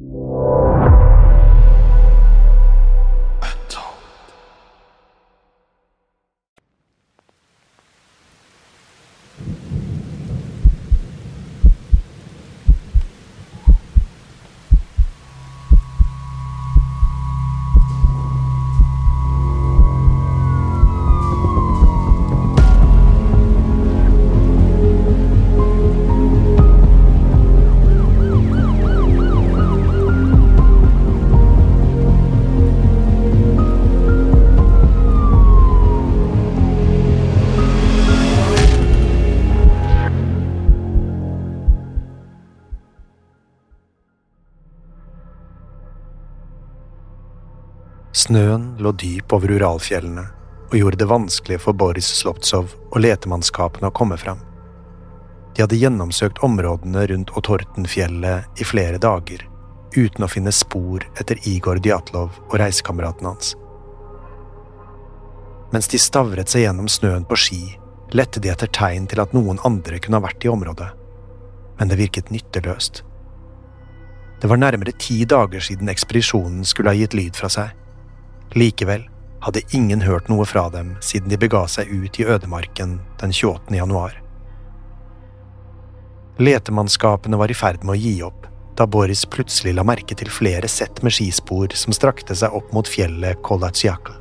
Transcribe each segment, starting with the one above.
you. Snøen lå dyp over Uralfjellene og gjorde det vanskelig for Boris Sloptsov og letemannskapene å komme fram. De hadde gjennomsøkt områdene rundt Otortenfjellet i flere dager, uten å finne spor etter Igor Djatlov og reisekameraten hans. Mens de stavret seg gjennom snøen på ski, lette de etter tegn til at noen andre kunne ha vært i området, men det virket nytteløst. Det var nærmere ti dager siden ekspedisjonen skulle ha gitt lyd fra seg. Likevel hadde ingen hørt noe fra dem siden de bega seg ut i ødemarken den 28. januar. Letemannskapene var i ferd med å gi opp da Boris plutselig la merke til flere sett med skispor som strakte seg opp mot fjellet Kolatsjakl.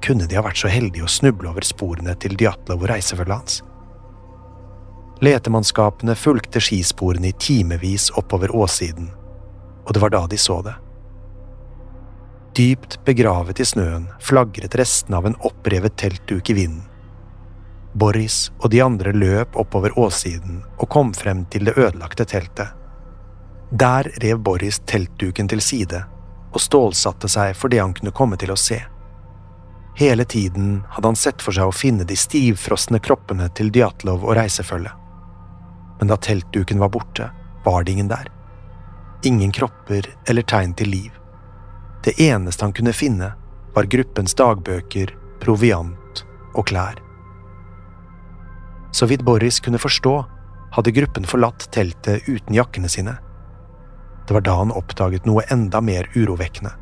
Kunne de ha vært så heldige å snuble over sporene til Djatlov og reisefølget hans? Letemannskapene fulgte skisporene i timevis oppover åssiden, og det var da de så det. Dypt begravet i snøen flagret restene av en opprevet teltduk i vinden. Boris og de andre løp oppover åssiden og kom frem til det ødelagte teltet. Der rev Boris teltduken til side og stålsatte seg for det han kunne komme til å se. Hele tiden hadde han sett for seg å finne de stivfrosne kroppene til Djatlov og reisefølget. Men da teltduken var borte, var det ingen der. Ingen kropper eller tegn til liv. Det eneste han kunne finne, var gruppens dagbøker, proviant og klær. Så vidt Boris kunne forstå, hadde gruppen forlatt teltet uten jakkene sine. Det var da han oppdaget noe enda mer urovekkende.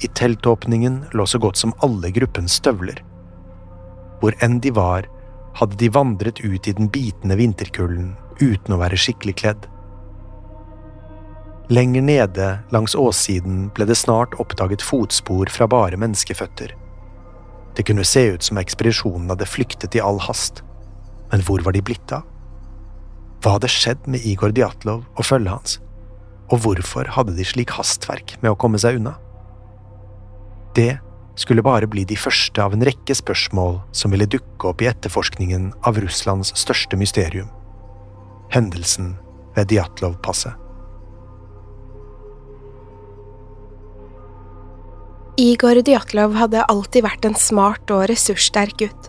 I teltåpningen lå så godt som alle gruppens støvler. Hvor enn de var, hadde de vandret ut i den bitende vinterkulden uten å være skikkelig kledd. Lenger nede langs åssiden ble det snart oppdaget fotspor fra bare menneskeføtter. Det kunne se ut som ekspedisjonen hadde flyktet i all hast, men hvor var de blitt av? Hva hadde skjedd med Igor Djatlov og følget hans, og hvorfor hadde de slik hastverk med å komme seg unna? Det skulle bare bli de første av en rekke spørsmål som ville dukke opp i etterforskningen av Russlands største mysterium – hendelsen ved Djatlov-passet. Igor Djatlov hadde alltid vært en smart og ressurssterk gutt.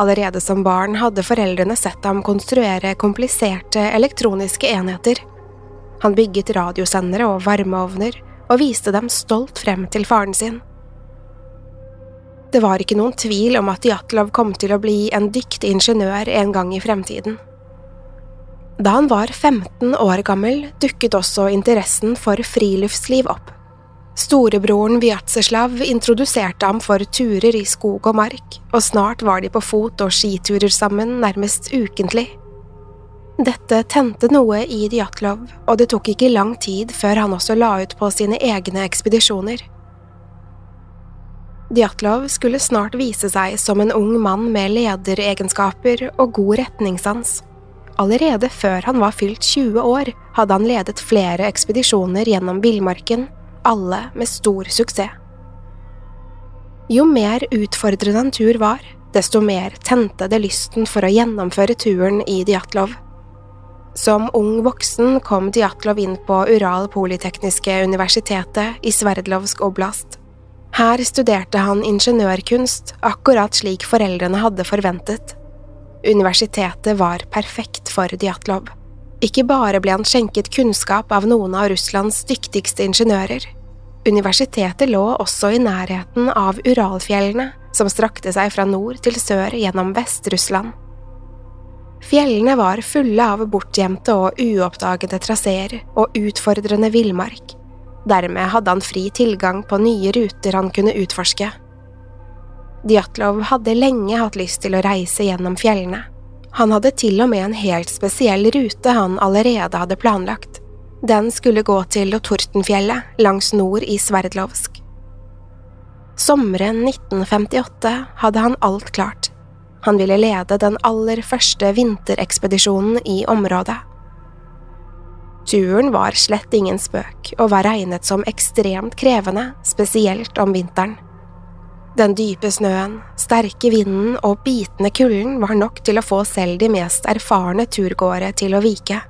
Allerede som barn hadde foreldrene sett ham konstruere kompliserte elektroniske enheter. Han bygget radiosendere og varmeovner, og viste dem stolt frem til faren sin. Det var ikke noen tvil om at Djatlov kom til å bli en dyktig ingeniør en gang i fremtiden. Da han var 15 år gammel, dukket også interessen for friluftsliv opp. Storebroren Vjatseslav introduserte ham for turer i skog og mark, og snart var de på fot og skiturer sammen nærmest ukentlig. Dette tente noe i Djatlov, og det tok ikke lang tid før han også la ut på sine egne ekspedisjoner. Djatlov skulle snart vise seg som en ung mann med lederegenskaper og god retningssans. Allerede før han var fylt 20 år, hadde han ledet flere ekspedisjoner gjennom villmarken, alle med stor suksess. Jo mer utfordrende en tur var, desto mer tente det lysten for å gjennomføre turen i Djatlov. Som ung voksen kom Djatlov inn på Ural Politekniske Universitetet i Sverdlovsk oblast. Her studerte han ingeniørkunst, akkurat slik foreldrene hadde forventet. Universitetet var perfekt for Djatlov. Ikke bare ble han skjenket kunnskap av noen av Russlands dyktigste ingeniører. Universitetet lå også i nærheten av Uralfjellene, som strakte seg fra nord til sør gjennom Vest-Russland. Fjellene var fulle av bortgjemte og uoppdagede traseer og utfordrende villmark. Dermed hadde han fri tilgang på nye ruter han kunne utforske. Djatlov hadde lenge hatt lyst til å reise gjennom fjellene. Han hadde til og med en helt spesiell rute han allerede hadde planlagt. Den skulle gå til Lotortenfjellet, langs nord i Sverdlovsk. Sommeren 1958 hadde han alt klart. Han ville lede den aller første vinterekspedisjonen i området. Turen var slett ingen spøk, og var regnet som ekstremt krevende, spesielt om vinteren. Den dype snøen, sterke vinden og bitende kulden var nok til å få selv de mest erfarne turgåere til å vike.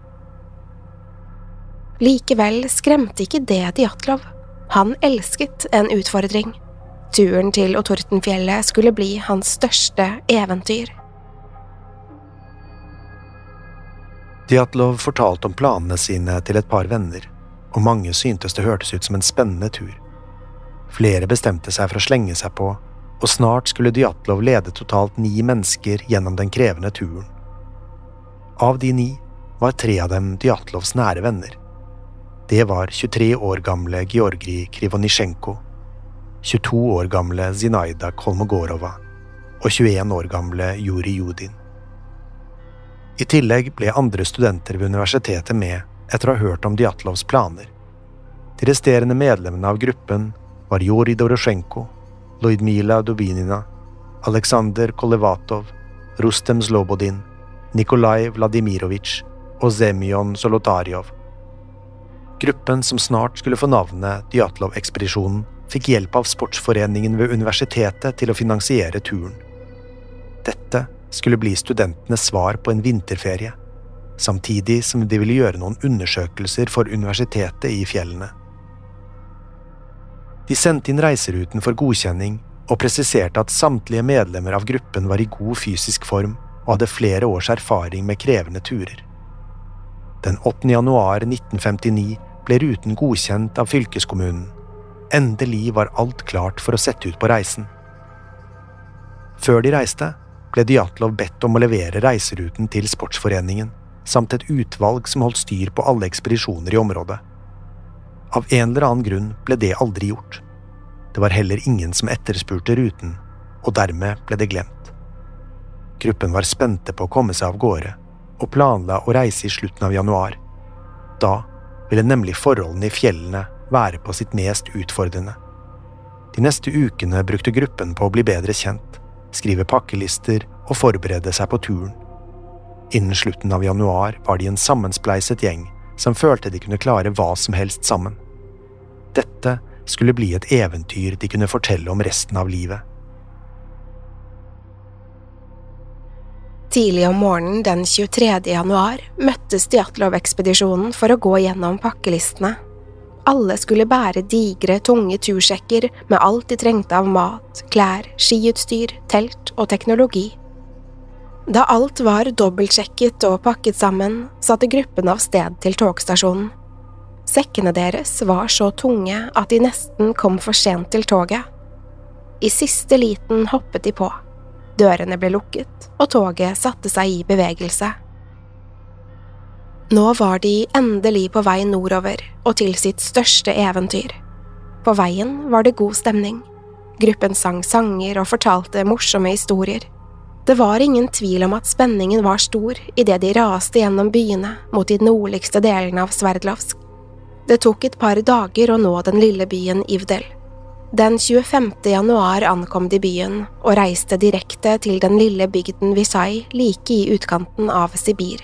Likevel skremte ikke det Djatlov. Han elsket en utfordring. Turen til Otortenfjellet skulle bli hans største eventyr. Djatlov fortalte om planene sine til et par venner, og mange syntes det hørtes ut som en spennende tur. Flere bestemte seg for å slenge seg på, og snart skulle Djatlov lede totalt ni mennesker gjennom den krevende turen. Av de ni var tre av dem Djatlovs nære venner. Det var 23 år gamle Georgij Krivonisjenko, 22 år gamle Zinaida Kolmogorova og 21 år gamle Juri Judin. I tillegg ble andre studenter ved universitetet med etter å ha hørt om Djatlovs planer. De resterende medlemmene av gruppen var Jori Dorosjenko, Lloydmila Dubinina, Aleksandr Kolevatov, Rustem Zlobodin, Nikolai Vladimirovitsj og Zemjon Solotarjov. Gruppen som snart skulle få navnet Djatlov-ekspedisjonen, fikk hjelp av sportsforeningen ved universitetet til å finansiere turen. Dette skulle bli studentenes svar på en vinterferie, samtidig som de ville gjøre noen undersøkelser for universitetet i fjellene. De sendte inn reiseruten for godkjenning og presiserte at samtlige medlemmer av gruppen var i god fysisk form og hadde flere års erfaring med krevende turer. Den 8. januar 1959 ble ruten godkjent av fylkeskommunen. Endelig var alt klart for å sette ut på reisen. Før de reiste, ble Djatlov bedt om å levere reiseruten til sportsforeningen, samt et utvalg som holdt styr på alle ekspedisjoner i området. Av en eller annen grunn ble det aldri gjort. Det var heller ingen som etterspurte ruten, og dermed ble det glemt. Gruppen var spente på å komme seg av gårde, og planla å reise i slutten av januar. Da ville nemlig forholdene i fjellene være på sitt mest utfordrende. De neste ukene brukte gruppen på å bli bedre kjent skrive pakkelister og forberede seg på turen. Innen slutten av januar var de en sammenspleiset gjeng som følte de kunne klare hva som helst sammen. Dette skulle bli et eventyr de kunne fortelle om resten av livet. Tidlig om morgenen den 23. januar møttes Djatlov-ekspedisjonen for å gå gjennom pakkelistene alle skulle bære digre, tunge tursjekker med alt de trengte av mat, klær, skiutstyr, telt og teknologi. Da alt var dobbeltsjekket og pakket sammen, satte gruppen av sted til togstasjonen. Sekkene deres var så tunge at de nesten kom for sent til toget. I siste liten hoppet de på. Dørene ble lukket, og toget satte seg i bevegelse. Nå var de endelig på vei nordover og til sitt største eventyr. På veien var det god stemning. Gruppen sang sanger og fortalte morsomme historier. Det var ingen tvil om at spenningen var stor idet de raste gjennom byene mot de nordligste delene av Sverdlovsk. Det tok et par dager å nå den lille byen Ivdel. Den 25. januar ankom de byen og reiste direkte til den lille bygden Visay like i utkanten av Sibir.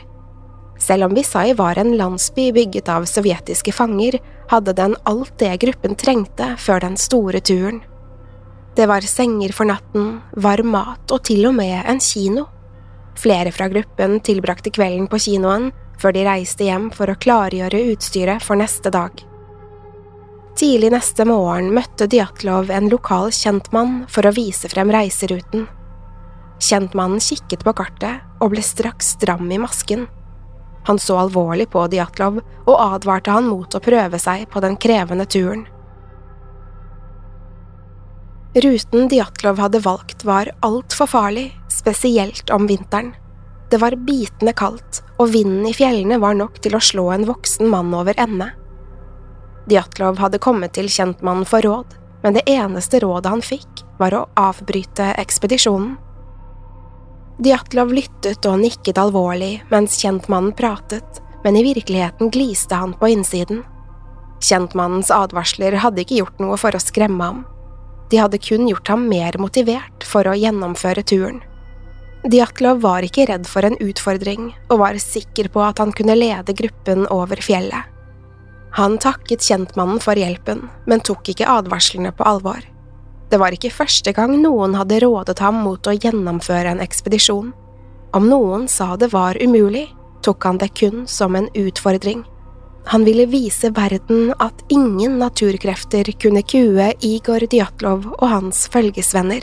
Selv om Visay var en landsby bygget av sovjetiske fanger, hadde den alt det gruppen trengte før den store turen. Det var senger for natten, varm mat og til og med en kino. Flere fra gruppen tilbrakte kvelden på kinoen før de reiste hjem for å klargjøre utstyret for neste dag. Tidlig neste morgen møtte Djatlov en lokal kjentmann for å vise frem reiseruten. Kjentmannen kikket på kartet og ble straks stram i masken. Han så alvorlig på Djatlov og advarte han mot å prøve seg på den krevende turen. Ruten Djatlov hadde valgt var altfor farlig, spesielt om vinteren. Det var bitende kaldt, og vinden i fjellene var nok til å slå en voksen mann over ende. Djatlov hadde kommet til kjentmannen for råd, men det eneste rådet han fikk, var å avbryte ekspedisjonen. Djatlov lyttet og nikket alvorlig mens kjentmannen pratet, men i virkeligheten gliste han på innsiden. Kjentmannens advarsler hadde ikke gjort noe for å skremme ham. De hadde kun gjort ham mer motivert for å gjennomføre turen. Diatlov var ikke redd for en utfordring og var sikker på at han kunne lede gruppen over fjellet. Han takket kjentmannen for hjelpen, men tok ikke advarslene på alvor. Det var ikke første gang noen hadde rådet ham mot å gjennomføre en ekspedisjon. Om noen sa det var umulig, tok han det kun som en utfordring. Han ville vise verden at ingen naturkrefter kunne kue Igor Djatlov og hans følgesvenner.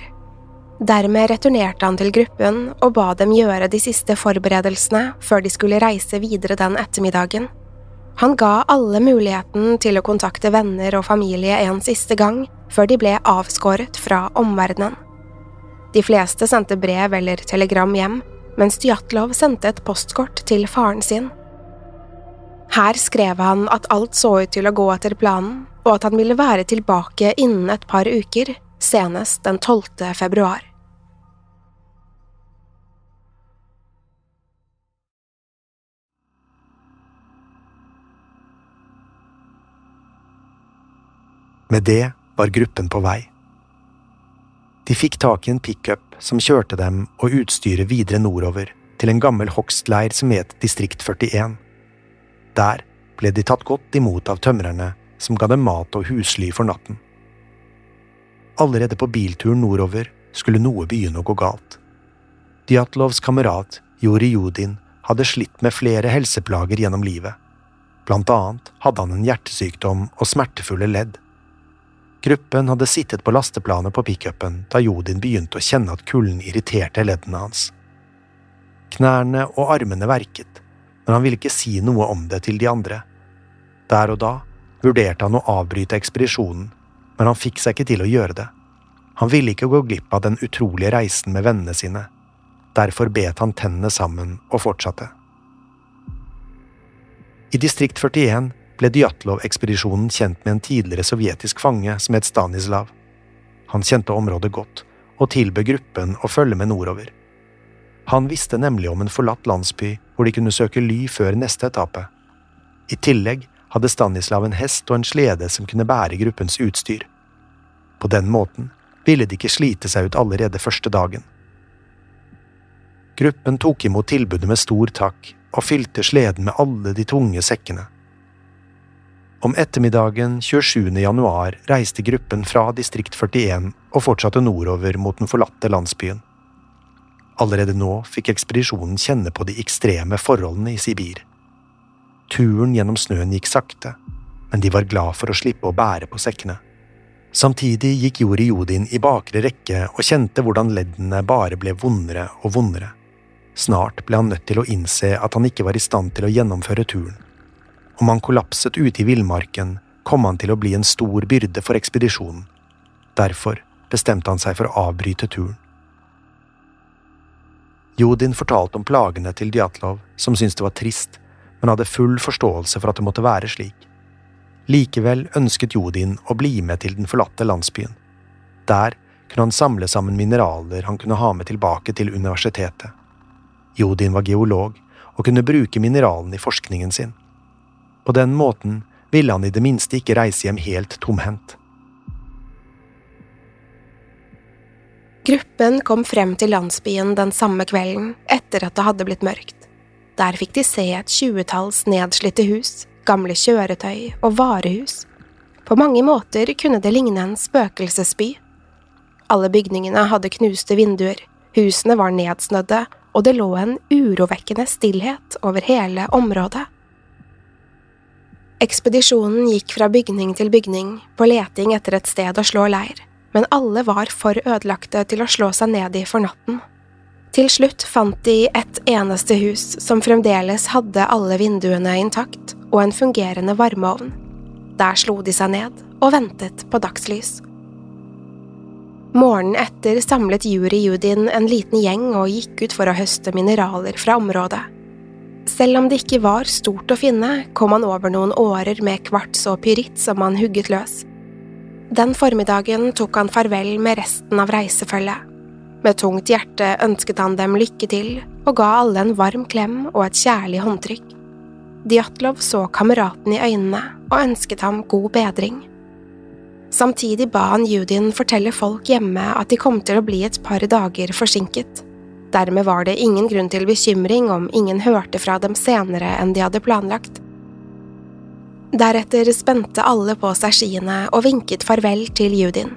Dermed returnerte han til gruppen og ba dem gjøre de siste forberedelsene før de skulle reise videre den ettermiddagen. Han ga alle muligheten til å kontakte venner og familie en siste gang før de ble avskåret fra omverdenen. De fleste sendte brev eller telegram hjem, mens Djatlov sendte et postkort til faren sin. Her skrev han at alt så ut til å gå etter planen, og at han ville være tilbake innen et par uker, senest den 12. februar. Med det var gruppen på vei. De fikk tak i en pickup som kjørte dem og utstyret videre nordover, til en gammel hogstleir som het Distrikt 41. Der ble de tatt godt imot av tømrerne, som ga dem mat og husly for natten. Allerede på bilturen nordover skulle noe begynne å gå galt. Djatlovs kamerat Jori Judin hadde slitt med flere helseplager gjennom livet. Blant annet hadde han en hjertesykdom og smertefulle ledd. Gruppen hadde sittet på lasteplanet på pickupen da Jodin begynte å kjenne at kulden irriterte leddene hans. Knærne og armene verket, men han ville ikke si noe om det til de andre. Der og da vurderte han å avbryte ekspedisjonen, men han fikk seg ikke til å gjøre det. Han ville ikke gå glipp av den utrolige reisen med vennene sine. Derfor bet han tennene sammen og fortsatte. I distrikt 41 ble Djatlov-ekspedisjonen kjent med en tidligere sovjetisk fange som het Stanislav. Han kjente området godt, og tilbød gruppen å følge med nordover. Han visste nemlig om en forlatt landsby hvor de kunne søke ly før neste etappe. I tillegg hadde Stanislav en hest og en slede som kunne bære gruppens utstyr. På den måten ville de ikke slite seg ut allerede første dagen. Gruppen tok imot tilbudet med stor takk og fylte sleden med alle de tunge sekkene. Om ettermiddagen 27. januar reiste gruppen fra distrikt 41 og fortsatte nordover mot den forlatte landsbyen. Allerede nå fikk ekspedisjonen kjenne på de ekstreme forholdene i Sibir. Turen gjennom snøen gikk sakte, men de var glad for å slippe å bære på sekkene. Samtidig gikk Jori Jodin i bakre rekke og kjente hvordan leddene bare ble vondere og vondere. Snart ble han nødt til å innse at han ikke var i stand til å gjennomføre turen. Om han kollapset ute i villmarken, kom han til å bli en stor byrde for ekspedisjonen. Derfor bestemte han seg for å avbryte turen. Jodin fortalte om plagene til Djatlov, som syntes det var trist, men hadde full forståelse for at det måtte være slik. Likevel ønsket Jodin å bli med til den forlatte landsbyen. Der kunne han samle sammen mineraler han kunne ha med tilbake til universitetet. Jodin var geolog og kunne bruke mineralene i forskningen sin. På den måten ville han i det minste ikke reise hjem helt tomhendt. Gruppen kom frem til landsbyen den samme kvelden etter at det hadde blitt mørkt. Der fikk de se et tjuetalls nedslitte hus, gamle kjøretøy og varehus. På mange måter kunne det ligne en spøkelsesby. Alle bygningene hadde knuste vinduer, husene var nedsnødde, og det lå en urovekkende stillhet over hele området. Ekspedisjonen gikk fra bygning til bygning på leting etter et sted å slå leir men alle var for ødelagte til å slå seg ned i for natten. Til slutt fant de et eneste hus som fremdeles hadde alle vinduene intakt og en fungerende varmeovn. Der slo de seg ned og ventet på dagslys. Morgenen etter samlet Juri Judin en liten gjeng og gikk ut for å høste mineraler fra området. Selv om det ikke var stort å finne, kom han over noen årer med kvarts og pyritt som han hugget løs. Den formiddagen tok han farvel med resten av reisefølget. Med tungt hjerte ønsket han dem lykke til og ga alle en varm klem og et kjærlig håndtrykk. Djatlov så kameraten i øynene og ønsket ham god bedring. Samtidig ba han Judin fortelle folk hjemme at de kom til å bli et par dager forsinket. Dermed var det ingen grunn til bekymring om ingen hørte fra dem senere enn de hadde planlagt. Deretter spente alle på seg skiene og vinket farvel til Judin.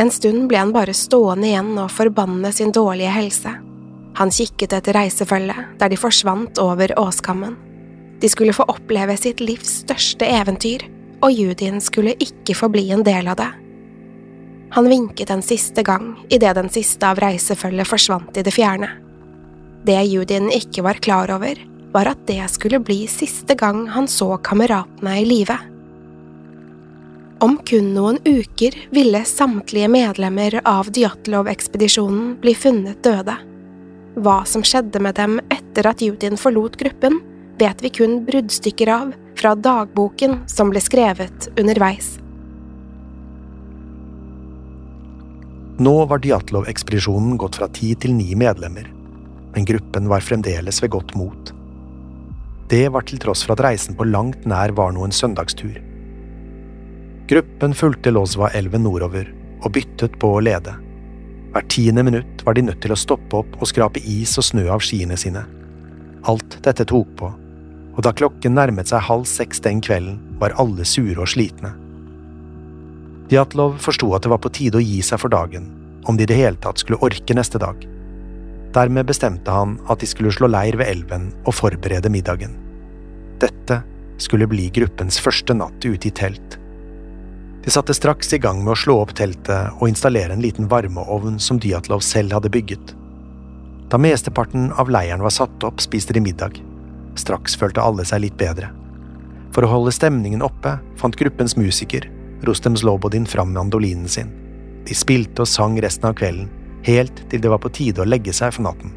En stund ble han bare stående igjen og forbanne sin dårlige helse. Han kikket etter reisefølget, der de forsvant over åskammen. De skulle få oppleve sitt livs største eventyr, og Judin skulle ikke få bli en del av det. Han vinket en siste gang idet den siste av reisefølget forsvant i det fjerne. Det Judin ikke var klar over, var at det skulle bli siste gang han så kameratene i live. Om kun noen uker ville samtlige medlemmer av Djatlov-ekspedisjonen bli funnet døde. Hva som skjedde med dem etter at Judin forlot gruppen, vet vi kun bruddstykker av fra dagboken som ble skrevet underveis. Nå var Djatlov-ekspedisjonen gått fra ti til ni medlemmer, men gruppen var fremdeles ved godt mot. Det var til tross for at reisen på langt nær var noen søndagstur. Gruppen fulgte Lozva-elven nordover og byttet på å lede. Hvert tiende minutt var de nødt til å stoppe opp og skrape is og snø av skiene sine. Alt dette tok på, og da klokken nærmet seg halv seks den kvelden, var alle sure og slitne. Djatlov forsto at det var på tide å gi seg for dagen, om de i det hele tatt skulle orke neste dag. Dermed bestemte han at de skulle slå leir ved elven og forberede middagen. Dette skulle bli gruppens første natt ute i telt. De satte straks i gang med å slå opp teltet og installere en liten varmeovn som Dyatlov selv hadde bygget. Da mesteparten av leiren var satt opp, spiste de middag. Straks følte alle seg litt bedre. For å holde stemningen oppe fant gruppens musiker, Rostem Slobodin, fram mandolinen sin. De spilte og sang resten av kvelden, helt til det var på tide å legge seg for natten.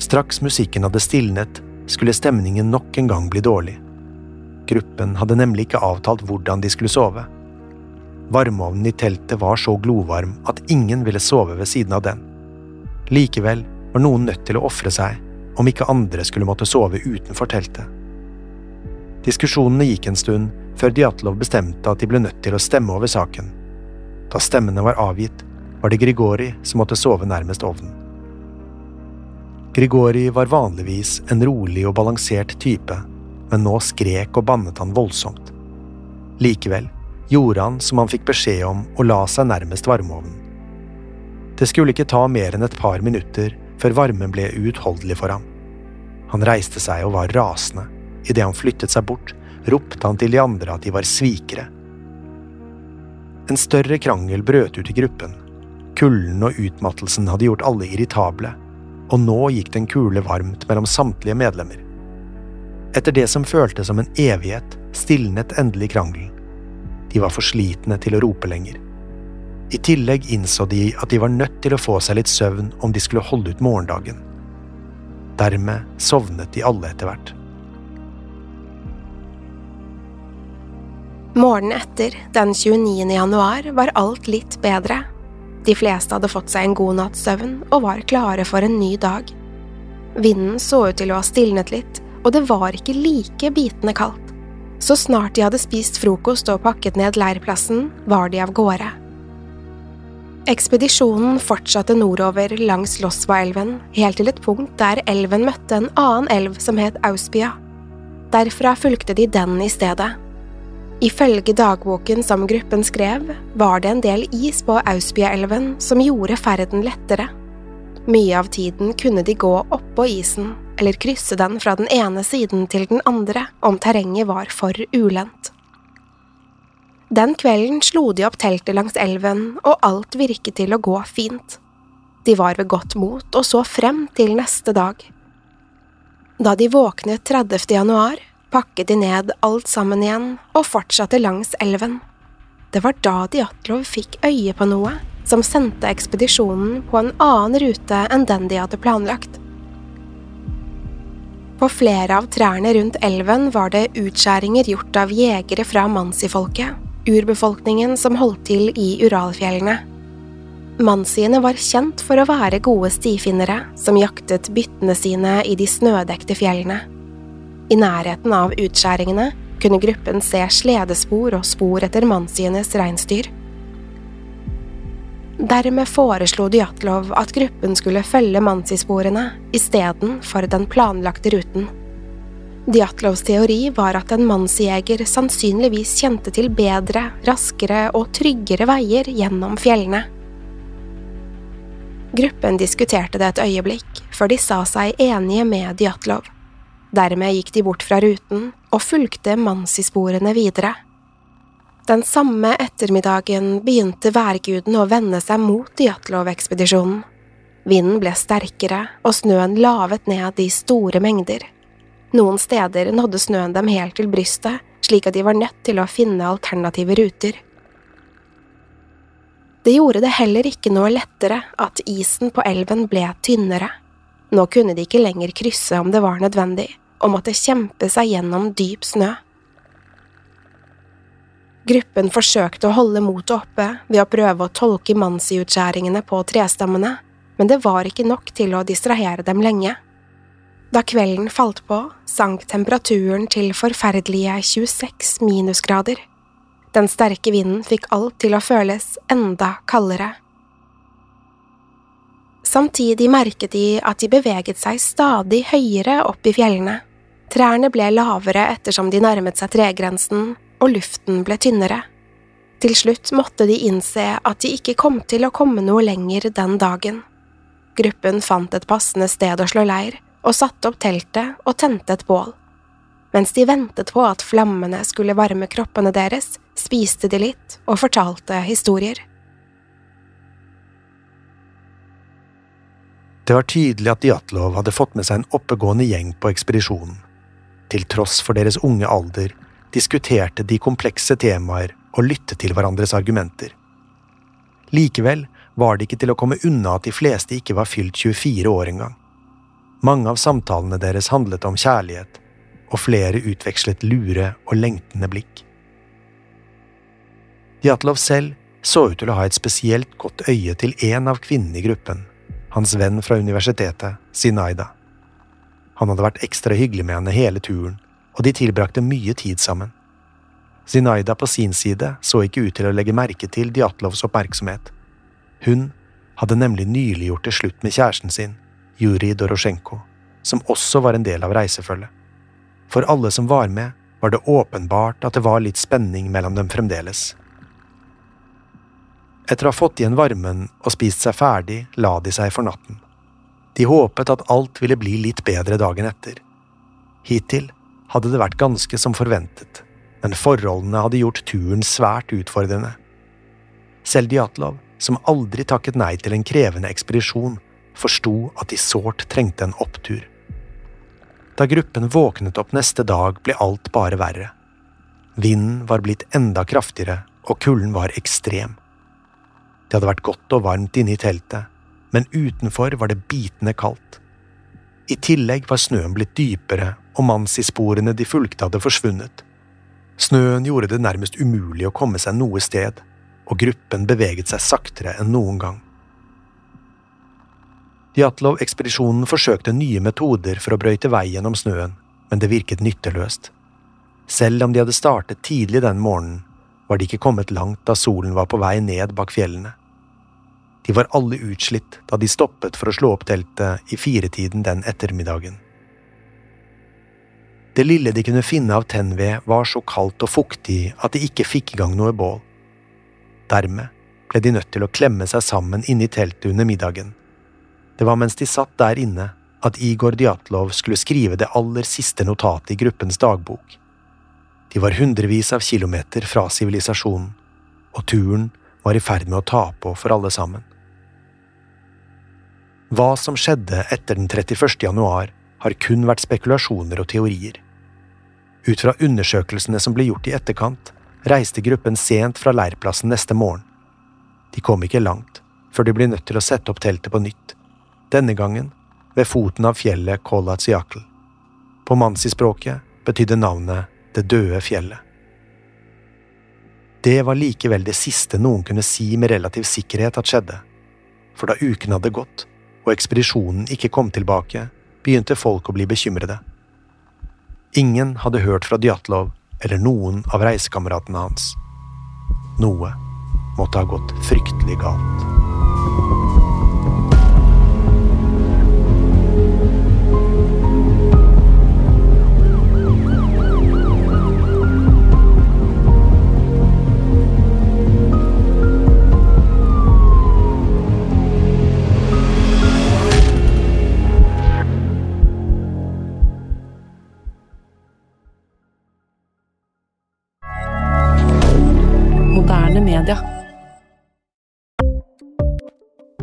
Straks musikken hadde stilnet, skulle stemningen nok en gang bli dårlig. Gruppen hadde nemlig ikke avtalt hvordan de skulle sove. Varmeovnen i teltet var så glovarm at ingen ville sove ved siden av den. Likevel var noen nødt til å ofre seg om ikke andre skulle måtte sove utenfor teltet. Diskusjonene gikk en stund før Djatlov bestemte at de ble nødt til å stemme over saken. Da stemmene var avgitt, var det Grigori som måtte sove nærmest ovnen. Grigori var vanligvis en rolig og balansert type, men nå skrek og bannet han voldsomt. Likevel gjorde han som han fikk beskjed om og la seg nærmest varmeovnen. Det skulle ikke ta mer enn et par minutter før varmen ble uutholdelig for ham. Han reiste seg og var rasende. Idet han flyttet seg bort, ropte han til de andre at de var svikere en større krangel brøt ut i gruppen. Kulden og utmattelsen hadde gjort alle irritable, og nå gikk den kule varmt mellom samtlige medlemmer. Etter det som føltes som en evighet, stilnet endelig krangelen. De var for slitne til å rope lenger. I tillegg innså de at de var nødt til å få seg litt søvn om de skulle holde ut morgendagen. Dermed sovnet de alle etter hvert. Morgenen etter, den 29. januar, var alt litt bedre. De fleste hadde fått seg en god natts søvn og var klare for en ny dag. Vinden så ut til å ha stilnet litt, og det var ikke like bitende kaldt. Så snart de hadde spist frokost og pakket ned leirplassen, var de av gårde. Ekspedisjonen fortsatte nordover langs Losvaelven, helt til et punkt der elven møtte en annen elv som het Auspia. Derfra fulgte de den i stedet. Ifølge dagboken som gruppen skrev, var det en del is på Auspia-elven som gjorde ferden lettere. Mye av tiden kunne de gå oppå isen, eller krysse den fra den ene siden til den andre om terrenget var for ulendt. Den kvelden slo de opp teltet langs elven, og alt virket til å gå fint. De var ved godt mot og så frem til neste dag. Da de våknet 30. januar, pakket de ned alt sammen igjen og fortsatte langs elven. Det var da Diatlov fikk øye på noe som sendte ekspedisjonen på en annen rute enn den de hadde planlagt. På flere av trærne rundt elven var det utskjæringer gjort av jegere fra mansifolket, urbefolkningen som holdt til i Uralfjellene. Mansiene var kjent for å være gode stifinnere som jaktet byttene sine i de snødekte fjellene. I nærheten av utskjæringene kunne gruppen se sledespor og spor etter mansienes reinsdyr. Dermed foreslo Djatlov at gruppen skulle følge Mansi-sporene istedenfor den planlagte ruten. Djatlovs teori var at en mannsjeger sannsynligvis kjente til bedre, raskere og tryggere veier gjennom fjellene. Gruppen diskuterte det et øyeblikk før de sa seg enige med Djatlov. Dermed gikk de bort fra ruten og fulgte Mansi-sporene videre. Den samme ettermiddagen begynte værguden å vende seg mot Jatlov-ekspedisjonen. Vinden ble sterkere, og snøen lavet ned i store mengder. Noen steder nådde snøen dem helt til brystet, slik at de var nødt til å finne alternative ruter. Det gjorde det heller ikke noe lettere at isen på elven ble tynnere. Nå kunne de ikke lenger krysse om det var nødvendig, og måtte kjempe seg gjennom dyp snø. Gruppen forsøkte å holde motet oppe ved å prøve å tolke mansiutskjæringene på trestammene, men det var ikke nok til å distrahere dem lenge. Da kvelden falt på, sank temperaturen til forferdelige 26 minusgrader. Den sterke vinden fikk alt til å føles enda kaldere. Samtidig merket de at de beveget seg stadig høyere opp i fjellene. Trærne ble lavere ettersom de nærmet seg tregrensen, og luften ble tynnere. Til slutt måtte de innse at de ikke kom til å komme noe lenger den dagen. Gruppen fant et passende sted å slå leir, og satte opp teltet og tente et bål. Mens de ventet på at flammene skulle varme kroppene deres, spiste de litt og fortalte historier. Det var tydelig at Diatlov hadde fått med seg en oppegående gjeng på ekspedisjonen. Til tross for deres unge alder diskuterte de komplekse temaer og lyttet til hverandres argumenter. Likevel var det ikke til å komme unna at de fleste ikke var fylt 24 år engang. Mange av samtalene deres handlet om kjærlighet, og flere utvekslet lure og lengtende blikk. Djatlov selv så ut til å ha et spesielt godt øye til en av kvinnene i gruppen, hans venn fra universitetet, Sinaida. Han hadde vært ekstra hyggelig med henne hele turen, og de tilbrakte mye tid sammen. Zinaida på sin side så ikke ut til å legge merke til Djatlovs oppmerksomhet. Hun hadde nemlig nylig gjort det slutt med kjæresten sin, Juri Dorosjenko, som også var en del av reisefølget. For alle som var med, var det åpenbart at det var litt spenning mellom dem fremdeles. Etter å ha fått igjen varmen og spist seg ferdig, la de seg for natten. De håpet at alt ville bli litt bedre dagen etter. Hittil hadde det vært ganske som forventet, men forholdene hadde gjort turen svært utfordrende. Selv Djatlov som aldri takket nei til en krevende ekspedisjon, forsto at de sårt trengte en opptur. Da gruppen våknet opp neste dag, ble alt bare verre. Vinden var blitt enda kraftigere, og kulden var ekstrem. Det hadde vært godt og varmt inne i teltet, men utenfor var det bitende kaldt. I tillegg var snøen blitt dypere, og Mansi-sporene de fulgte, hadde forsvunnet. Snøen gjorde det nærmest umulig å komme seg noe sted, og gruppen beveget seg saktere enn noen gang. Djatlov-ekspedisjonen forsøkte nye metoder for å brøyte vei gjennom snøen, men det virket nytteløst. Selv om de hadde startet tidlig den morgenen, var de ikke kommet langt da solen var på vei ned bak fjellene. De var alle utslitt da de stoppet for å slå opp teltet i firetiden den ettermiddagen. Det lille de kunne finne av tennved, var så kaldt og fuktig at de ikke fikk i gang noe bål. Dermed ble de nødt til å klemme seg sammen inne i teltet under middagen. Det var mens de satt der inne at Igor Djatlov skulle skrive det aller siste notatet i gruppens dagbok. De var hundrevis av kilometer fra sivilisasjonen, og turen var i ferd med å ta på for alle sammen. Hva som skjedde etter den 31. januar, har kun vært spekulasjoner og teorier. Ut fra undersøkelsene som ble gjort i etterkant, reiste gruppen sent fra leirplassen neste morgen. De kom ikke langt, før de ble nødt til å sette opp teltet på nytt, denne gangen ved foten av fjellet Kolatsiakl. På mansi-språket betydde navnet Det døde fjellet. Det var likevel det siste noen kunne si med relativ sikkerhet at skjedde, for da uken hadde gått, og ekspedisjonen ikke kom tilbake, begynte folk å bli bekymrede. Ingen hadde hørt fra Djatlov eller noen av reisekameratene hans. Noe måtte ha gått fryktelig galt.